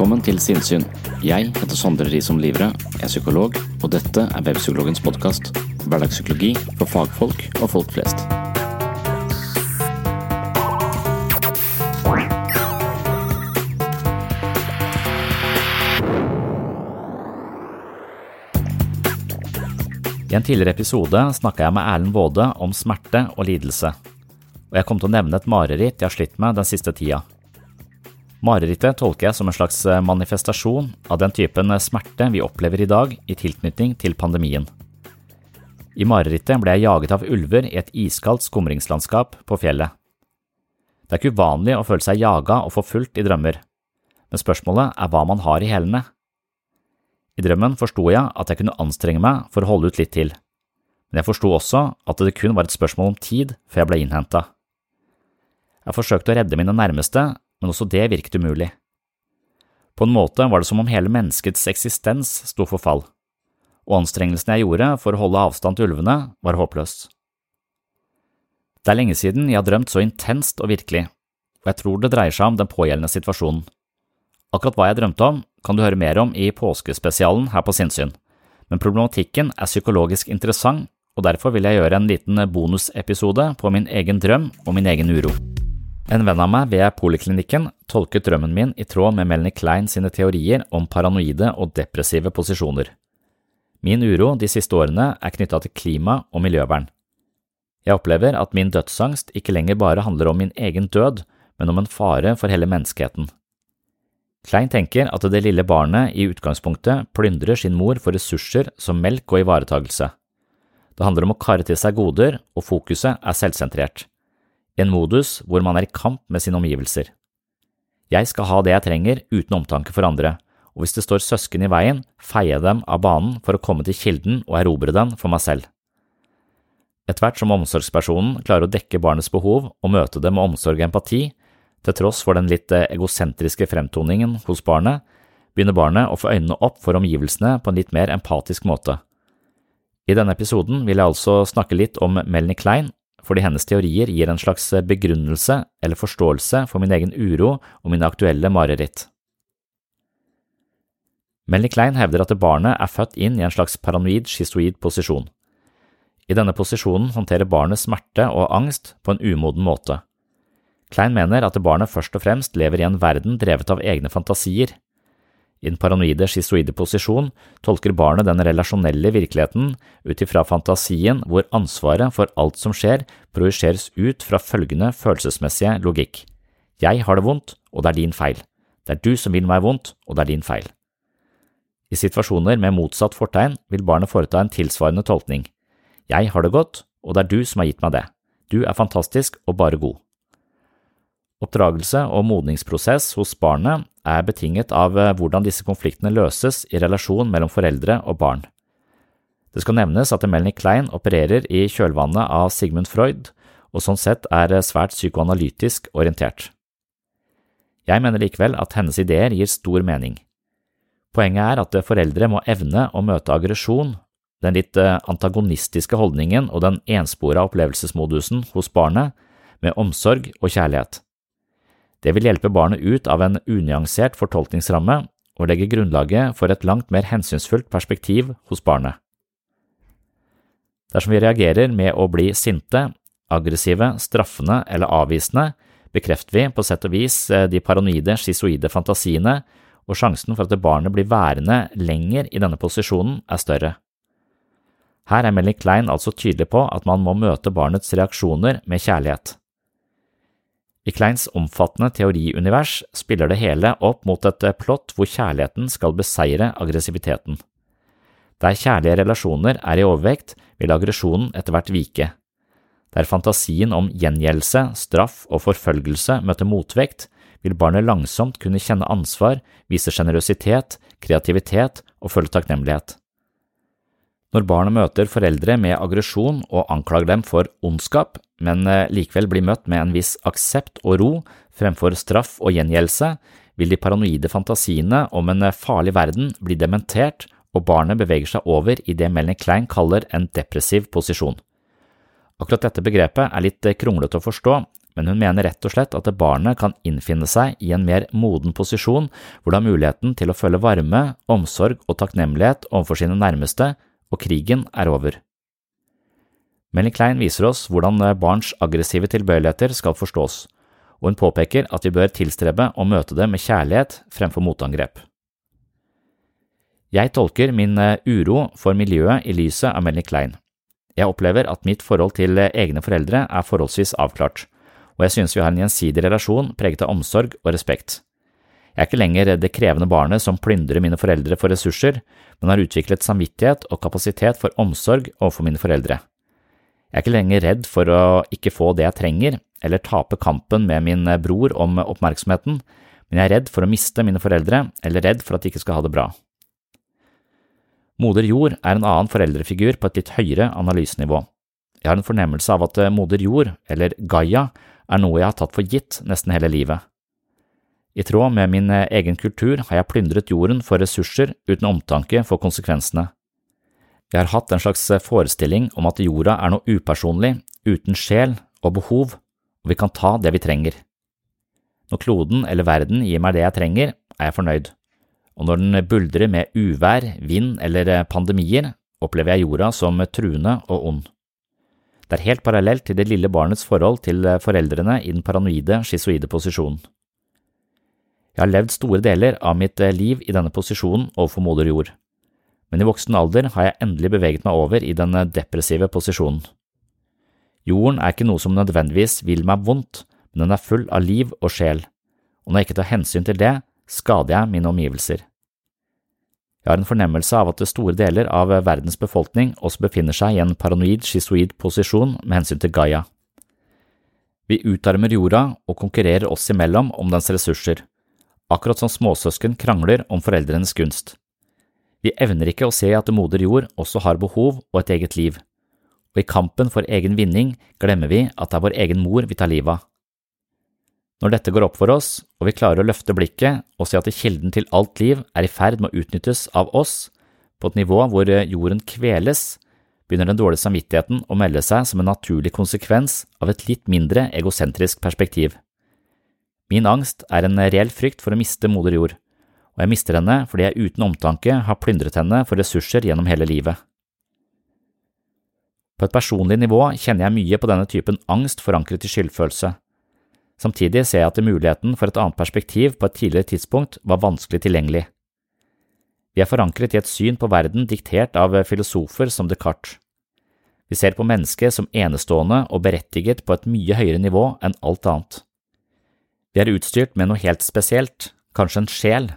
Velkommen til Sinnsyn. Jeg heter Sondre Risom Livre, er psykolog, og dette er Webpsykologens podkast. Hverdagspsykologi for fagfolk og folk flest. I en tidligere episode snakka jeg med Erlend Waade om smerte og lidelse, og jeg kom til å nevne et mareritt jeg har slitt med den siste tida. Marerittet tolker jeg som en slags eh, manifestasjon av den typen eh, smerte vi opplever i dag i tilknytning til pandemien. I marerittet ble jeg jaget av ulver i et iskaldt skumringslandskap på fjellet. Det er ikke uvanlig å føle seg jaga og forfulgt i drømmer, men spørsmålet er hva man har i hælene. I drømmen forsto jeg at jeg kunne anstrenge meg for å holde ut litt til, men jeg forsto også at det kun var et spørsmål om tid før jeg ble innhenta. Jeg forsøkte å redde mine nærmeste, men også det virket umulig. På en måte var det som om hele menneskets eksistens sto for fall, og anstrengelsene jeg gjorde for å holde avstand til ulvene, var håpløst. Det er lenge siden jeg har drømt så intenst og virkelig, og jeg tror det dreier seg om den pågjeldende situasjonen. Akkurat hva jeg drømte om, kan du høre mer om i påskespesialen her på Sinnsyn, men problematikken er psykologisk interessant, og derfor vil jeg gjøre en liten bonusepisode på min egen drøm og min egen uro. En venn av meg ved poliklinikken tolket drømmen min i tråd med Melanie Klein sine teorier om paranoide og depressive posisjoner. Min uro de siste årene er knytta til klima og miljøvern. Jeg opplever at min dødsangst ikke lenger bare handler om min egen død, men om en fare for hele menneskeheten. Klein tenker at det lille barnet i utgangspunktet plyndrer sin mor for ressurser som melk og ivaretagelse. Det handler om å karre til seg goder, og fokuset er selvsentrert en modus hvor man er i kamp med sine omgivelser. Jeg skal ha det jeg trenger uten omtanke for andre, og hvis det står søsken i veien, feier jeg dem av banen for å komme til kilden og erobre den for meg selv. Etter hvert som omsorgspersonen klarer å dekke barnets behov og møte det med omsorg og empati, til tross for den litt eh, egosentriske fremtoningen hos barnet, begynner barnet å få øynene opp for omgivelsene på en litt mer empatisk måte. I denne episoden vil jeg altså snakke litt om Melanie Klein fordi hennes teorier gir en slags begrunnelse eller forståelse for min egen uro og mine aktuelle mareritt. Melanie Klein hevder at barnet er født inn i en slags paranoid schizoid posisjon. I denne posisjonen håndterer barnet smerte og angst på en umoden måte. Klein mener at barnet først og fremst lever i en verden drevet av egne fantasier, i den paranoide schizoide posisjon tolker barnet den relasjonelle virkeligheten ut ifra fantasien hvor ansvaret for alt som skjer, projiseres ut fra følgende følelsesmessige logikk. Jeg har det vondt, og det er din feil. Det er du som vil meg vondt, og det er din feil. I situasjoner med motsatt fortegn vil barnet foreta en tilsvarende tolkning. Jeg har det godt, og det er du som har gitt meg det. Du er fantastisk og bare god. Oppdragelse og modningsprosess hos barnet er betinget av eh, hvordan disse konfliktene løses i relasjon mellom foreldre og barn. Det skal nevnes at Melanie Klein opererer i kjølvannet av Sigmund Freud, og sånn sett er eh, svært psykoanalytisk orientert. Jeg mener likevel at hennes ideer gir stor mening. Poenget er at foreldre må evne å møte aggresjon, den litt antagonistiske holdningen og den enspora opplevelsesmodusen hos barnet med omsorg og kjærlighet. Det vil hjelpe barnet ut av en unyansert fortolkningsramme og legge grunnlaget for et langt mer hensynsfullt perspektiv hos barnet. Dersom vi reagerer med å bli sinte, aggressive, straffende eller avvisende, bekrefter vi på sett og vis eh, de paranoide, schizoide fantasiene, og sjansen for at barnet blir værende lenger i denne posisjonen er større. Her er Melly Klein altså tydelig på at man må møte barnets reaksjoner med kjærlighet. I Kleins omfattende teoriunivers spiller det hele opp mot et plott hvor kjærligheten skal beseire aggressiviteten. Der kjærlige relasjoner er i overvekt, vil aggresjonen etter hvert vike. Der fantasien om gjengjeldelse, straff og forfølgelse møter motvekt, vil barnet langsomt kunne kjenne ansvar, vise sjenerøsitet, kreativitet og føle takknemlighet. Når barnet møter foreldre med aggresjon og anklager dem for ondskap, men eh, likevel blir møtt med en viss aksept og ro fremfor straff og gjengjeldelse, vil de paranoide fantasiene om en eh, farlig verden bli dementert, og barnet beveger seg over i det Melanie Klein kaller en depressiv posisjon. Akkurat dette begrepet er litt eh, kronglete å forstå, men hun mener rett og slett at barnet kan innfinne seg i en mer moden posisjon hvor det har muligheten til å føle varme, omsorg og takknemlighet overfor sine nærmeste og krigen er over. Melly Klein viser oss hvordan barns aggressive tilbøyeligheter skal forstås, og hun påpeker at vi bør tilstrebe å møte det med kjærlighet fremfor motangrep. Jeg tolker min eh, uro for miljøet i lyset av Melly Klein. Jeg opplever at mitt forhold til eh, egne foreldre er forholdsvis avklart, og jeg synes vi har en gjensidig relasjon preget av omsorg og respekt. Jeg er ikke lenger det krevende barnet som plyndrer mine foreldre for ressurser, men har utviklet samvittighet og kapasitet for omsorg overfor mine foreldre. Jeg er ikke lenger redd for å ikke få det jeg trenger, eller tape kampen med min bror om oppmerksomheten, men jeg er redd for å miste mine foreldre, eller redd for at de ikke skal ha det bra. Moder Jord er en annen foreldrefigur på et litt høyere analysenivå. Jeg har en fornemmelse av at Moder Jord, eller Gaia, er noe jeg har tatt for gitt nesten hele livet. I tråd med min eh, egen kultur har jeg plyndret jorden for ressurser uten omtanke for konsekvensene. Jeg har hatt en slags eh, forestilling om at jorda er noe upersonlig, uten sjel og behov, og vi kan ta det vi trenger. Når kloden eller verden gir meg det jeg trenger, er jeg fornøyd, og når den buldrer med uvær, vind eller eh, pandemier, opplever jeg jorda som truende og ond. Det er helt parallelt til det lille barnets forhold til foreldrene i den paranoide, schizoide posisjonen. Jeg har levd store deler av mitt eh, liv i denne posisjonen overfor moder jord, men i voksen alder har jeg endelig beveget meg over i den eh, depressive posisjonen. Jorden er ikke noe som nødvendigvis vil meg vondt, men den er full av liv og sjel, og når jeg ikke tar hensyn til det, skader jeg mine omgivelser. Jeg har en fornemmelse av at store deler av eh, verdens befolkning også befinner seg i en paranoid, schizoid posisjon med hensyn til Gaia. Vi utarmer jorda og konkurrerer oss imellom om dens ressurser, akkurat som småsøsken krangler om foreldrenes gunst. Vi evner ikke å se at moder jord også har behov og et eget liv, og i kampen for egen vinning glemmer vi at det er vår egen mor vi tar livet av. Når dette går opp for oss, og vi klarer å løfte blikket og se at kilden til alt liv er i ferd med å utnyttes av oss, på et nivå hvor jorden kveles, begynner den dårlige samvittigheten å melde seg som en naturlig konsekvens av et litt mindre egosentrisk perspektiv. Min angst er en reell frykt for å miste moder jord, og jeg mister henne fordi jeg uten omtanke har plyndret henne for ressurser gjennom hele livet. På et personlig nivå kjenner jeg mye på denne typen angst forankret i skyldfølelse. Samtidig ser jeg at muligheten for et annet perspektiv på et tidligere tidspunkt var vanskelig tilgjengelig. Vi er forankret i et syn på verden diktert av filosofer som Descartes. Vi ser på mennesket som enestående og berettiget på et mye høyere nivå enn alt annet. Vi er utstyrt med noe helt spesielt, kanskje en sjel,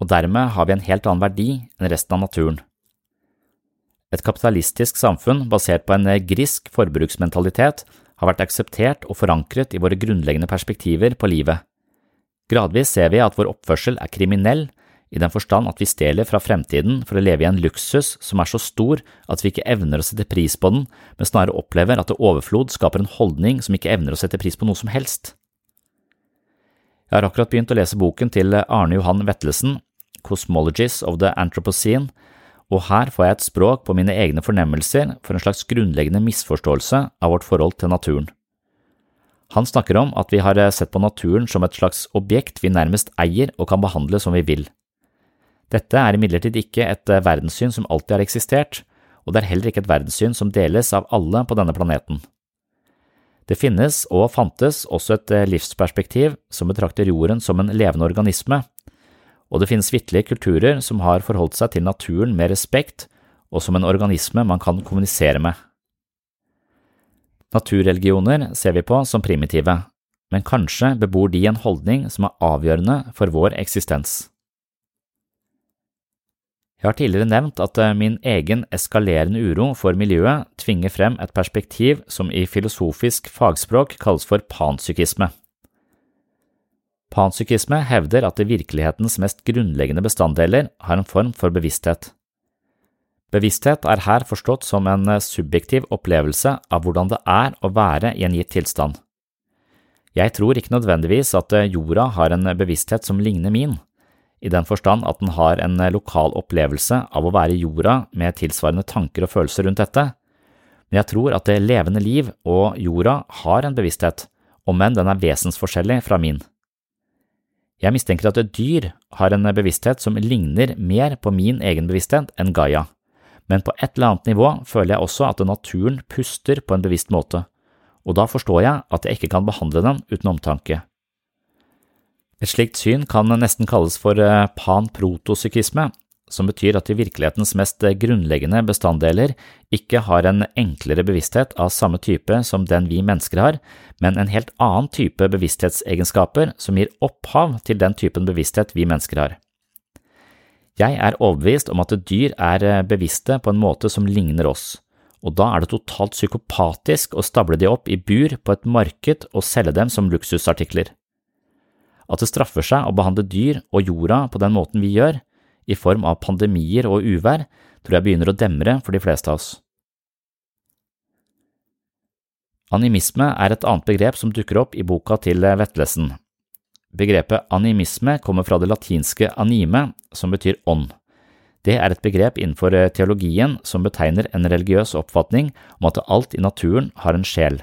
og dermed har vi en helt annen verdi enn resten av naturen. Et kapitalistisk samfunn basert på en grisk forbruksmentalitet har vært akseptert og forankret i våre grunnleggende perspektiver på livet. Gradvis ser vi at vår oppførsel er kriminell, i den forstand at vi stjeler fra fremtiden for å leve i en luksus som er så stor at vi ikke evner å sette pris på den, men snarere opplever at det overflod skaper en holdning som ikke evner å sette pris på noe som helst. Jeg har akkurat begynt å lese boken til Arne Johan Vetlesen, Cosmologies of the Anthropocene, og her får jeg et språk på mine egne fornemmelser for en slags grunnleggende misforståelse av vårt forhold til naturen. Han snakker om at vi har sett på naturen som et slags objekt vi nærmest eier og kan behandle som vi vil. Dette er imidlertid ikke et verdenssyn som alltid har eksistert, og det er heller ikke et verdenssyn som deles av alle på denne planeten. Det finnes og fantes også et livsperspektiv som betrakter jorden som en levende organisme, og det finnes vitterlige kulturer som har forholdt seg til naturen med respekt og som en organisme man kan kommunisere med. Naturreligioner ser vi på som primitive, men kanskje bebor de en holdning som er avgjørende for vår eksistens. Jeg har tidligere nevnt at eh, min egen eskalerende uro for miljøet tvinger frem et perspektiv som i filosofisk fagspråk kalles for panpsykisme. Panpsykisme hevder at virkelighetens mest grunnleggende bestanddeler har en form for bevissthet. Bevissthet er her forstått som en eh, subjektiv opplevelse av hvordan det er å være i en gitt tilstand. Jeg tror ikke nødvendigvis at eh, jorda har en bevissthet som ligner min, i den forstand at den har en eh, lokal opplevelse av å være i jorda med tilsvarende tanker og følelser rundt dette, men jeg tror at det levende liv og jorda har en bevissthet, om enn den er vesensforskjellig fra min. Jeg mistenker at et dyr har en bevissthet som ligner mer på min egen bevissthet enn Gaia, men på et eller annet nivå føler jeg også at naturen puster på en bevisst måte, og da forstår jeg at jeg ikke kan behandle den uten omtanke. Et slikt syn kan nesten kalles for eh, panprotopsykisme, som betyr at de virkelighetens mest grunnleggende bestanddeler ikke har en enklere bevissthet av samme type som den vi mennesker har, men en helt annen type bevissthetsegenskaper som gir opphav til den typen bevissthet vi mennesker har. Jeg er overbevist om at dyr er eh, bevisste på en måte som ligner oss, og da er det totalt psykopatisk å stable de opp i bur på et marked og selge dem som luksusartikler. At det straffer seg å behandle dyr og jorda på den måten vi gjør, i form av pandemier og uvær, tror jeg begynner å demre for de fleste av oss. Animisme er et annet begrep som dukker opp i boka til Vetlesen. Begrepet animisme kommer fra det latinske anime, som betyr ånd. Det er et begrep innenfor teologien som betegner en religiøs oppfatning om at alt i naturen har en sjel.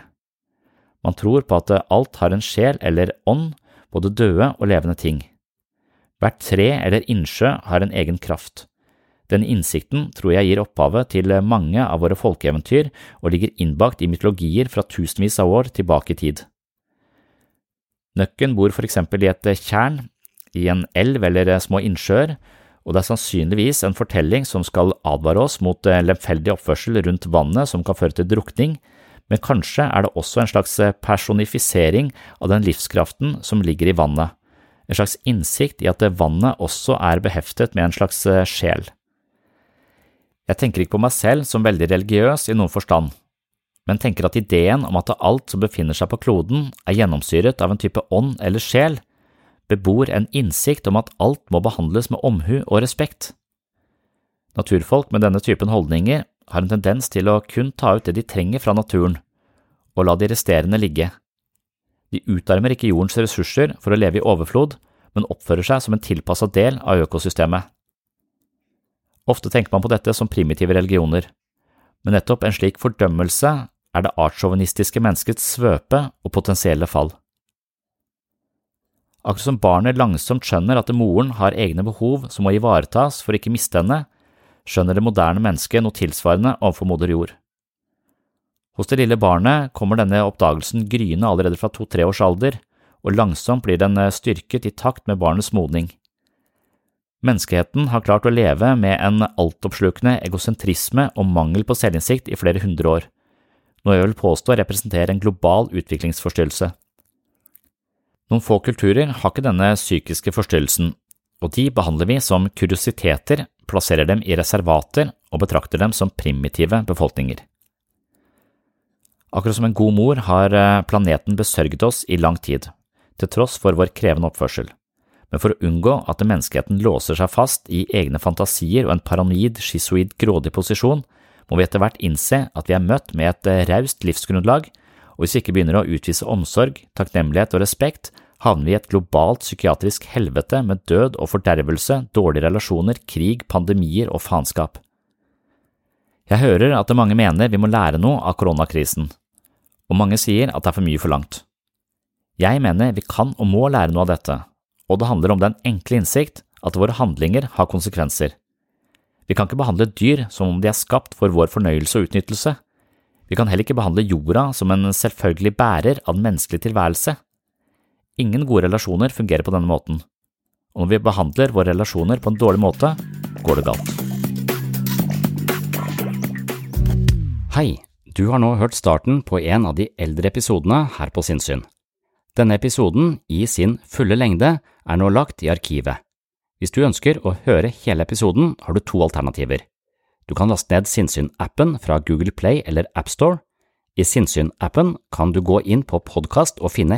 Man tror på at alt har en sjel eller ånd, både døde og levende ting. Hvert tre eller innsjø har en egen kraft. Den innsikten tror jeg gir opphavet til mange av våre folkeeventyr og ligger innbakt i mytologier fra tusenvis av år tilbake i tid. Nøkken bor for eksempel i et tjern, i en elv eller små innsjøer, og det er sannsynligvis en fortelling som skal advare oss mot lemfeldig oppførsel rundt vannet som kan føre til drukning, men kanskje er det også en slags eh, personifisering av den livskraften som ligger i vannet, en slags innsikt i at vannet også er beheftet med en slags eh, sjel. Jeg tenker ikke på meg selv som veldig religiøs i noen forstand, men tenker at ideen om at alt som befinner seg på kloden er gjennomsyret av en type ånd eller sjel, bebor en innsikt om at alt må behandles med omhu og respekt. Naturfolk med denne typen holdninger har en tendens til å kun ta ut det de trenger fra naturen, og la de resterende ligge. De utarmer ikke jordens ressurser for å leve i overflod, men oppfører seg som en tilpasset del av økosystemet. Ofte tenker man på dette som primitive religioner, men nettopp en slik fordømmelse er det artssjåvinistiske menneskets svøpe og potensielle fall. Akkurat som barnet langsomt skjønner at moren har egne behov som må ivaretas for ikke miste henne, skjønner det moderne mennesket noe tilsvarende overfor moder jord. Hos det lille barnet kommer denne oppdagelsen gryende allerede fra to–tre års alder, og langsomt blir den eh, styrket i takt med barnets modning. Menneskeheten har klart å leve med en altoppslukende egosentrisme og mangel på selvinnsikt i flere hundre år, noe jeg vil påstå representerer en global utviklingsforstyrrelse. Noen få kulturer har ikke denne psykiske forstyrrelsen, og de behandler vi som kuriositeter plasserer dem i reservater og betrakter dem som primitive befolkninger. Akkurat som en god mor har eh, planeten besørget oss i lang tid, til tross for vår krevende oppførsel, men for å unngå at menneskeheten låser seg fast i egne fantasier og en paranoid, schizoid, grådig posisjon, må vi etter hvert innse at vi er møtt med et eh, raust livsgrunnlag, og hvis vi ikke begynner å utvise omsorg, takknemlighet og respekt, havner vi i et globalt psykiatrisk helvete med død og fordervelse, dårlige relasjoner, krig, pandemier og faenskap. Jeg hører at mange mener vi må lære noe av koronakrisen, og mange sier at det er for mye forlangt. Jeg mener vi kan og må lære noe av dette, og det handler om den enkle innsikt at våre handlinger har konsekvenser. Vi kan ikke behandle dyr som om de er skapt for vår fornøyelse og utnyttelse. Vi kan heller ikke behandle jorda som en selvfølgelig bærer av den menneskelige tilværelse. Ingen gode relasjoner fungerer på denne måten, og når vi behandler våre relasjoner på en dårlig måte, går det galt. Hei, du har nå hørt starten på en av de eldre episodene her på Sinnsyn. Denne episoden, i sin fulle lengde, er nå lagt i arkivet. Hvis du ønsker å høre hele episoden, har du to alternativer. Du kan laste ned Sinnsyn-appen fra Google Play eller AppStore. I Sinnsyn-appen kan du gå inn på podkast og finne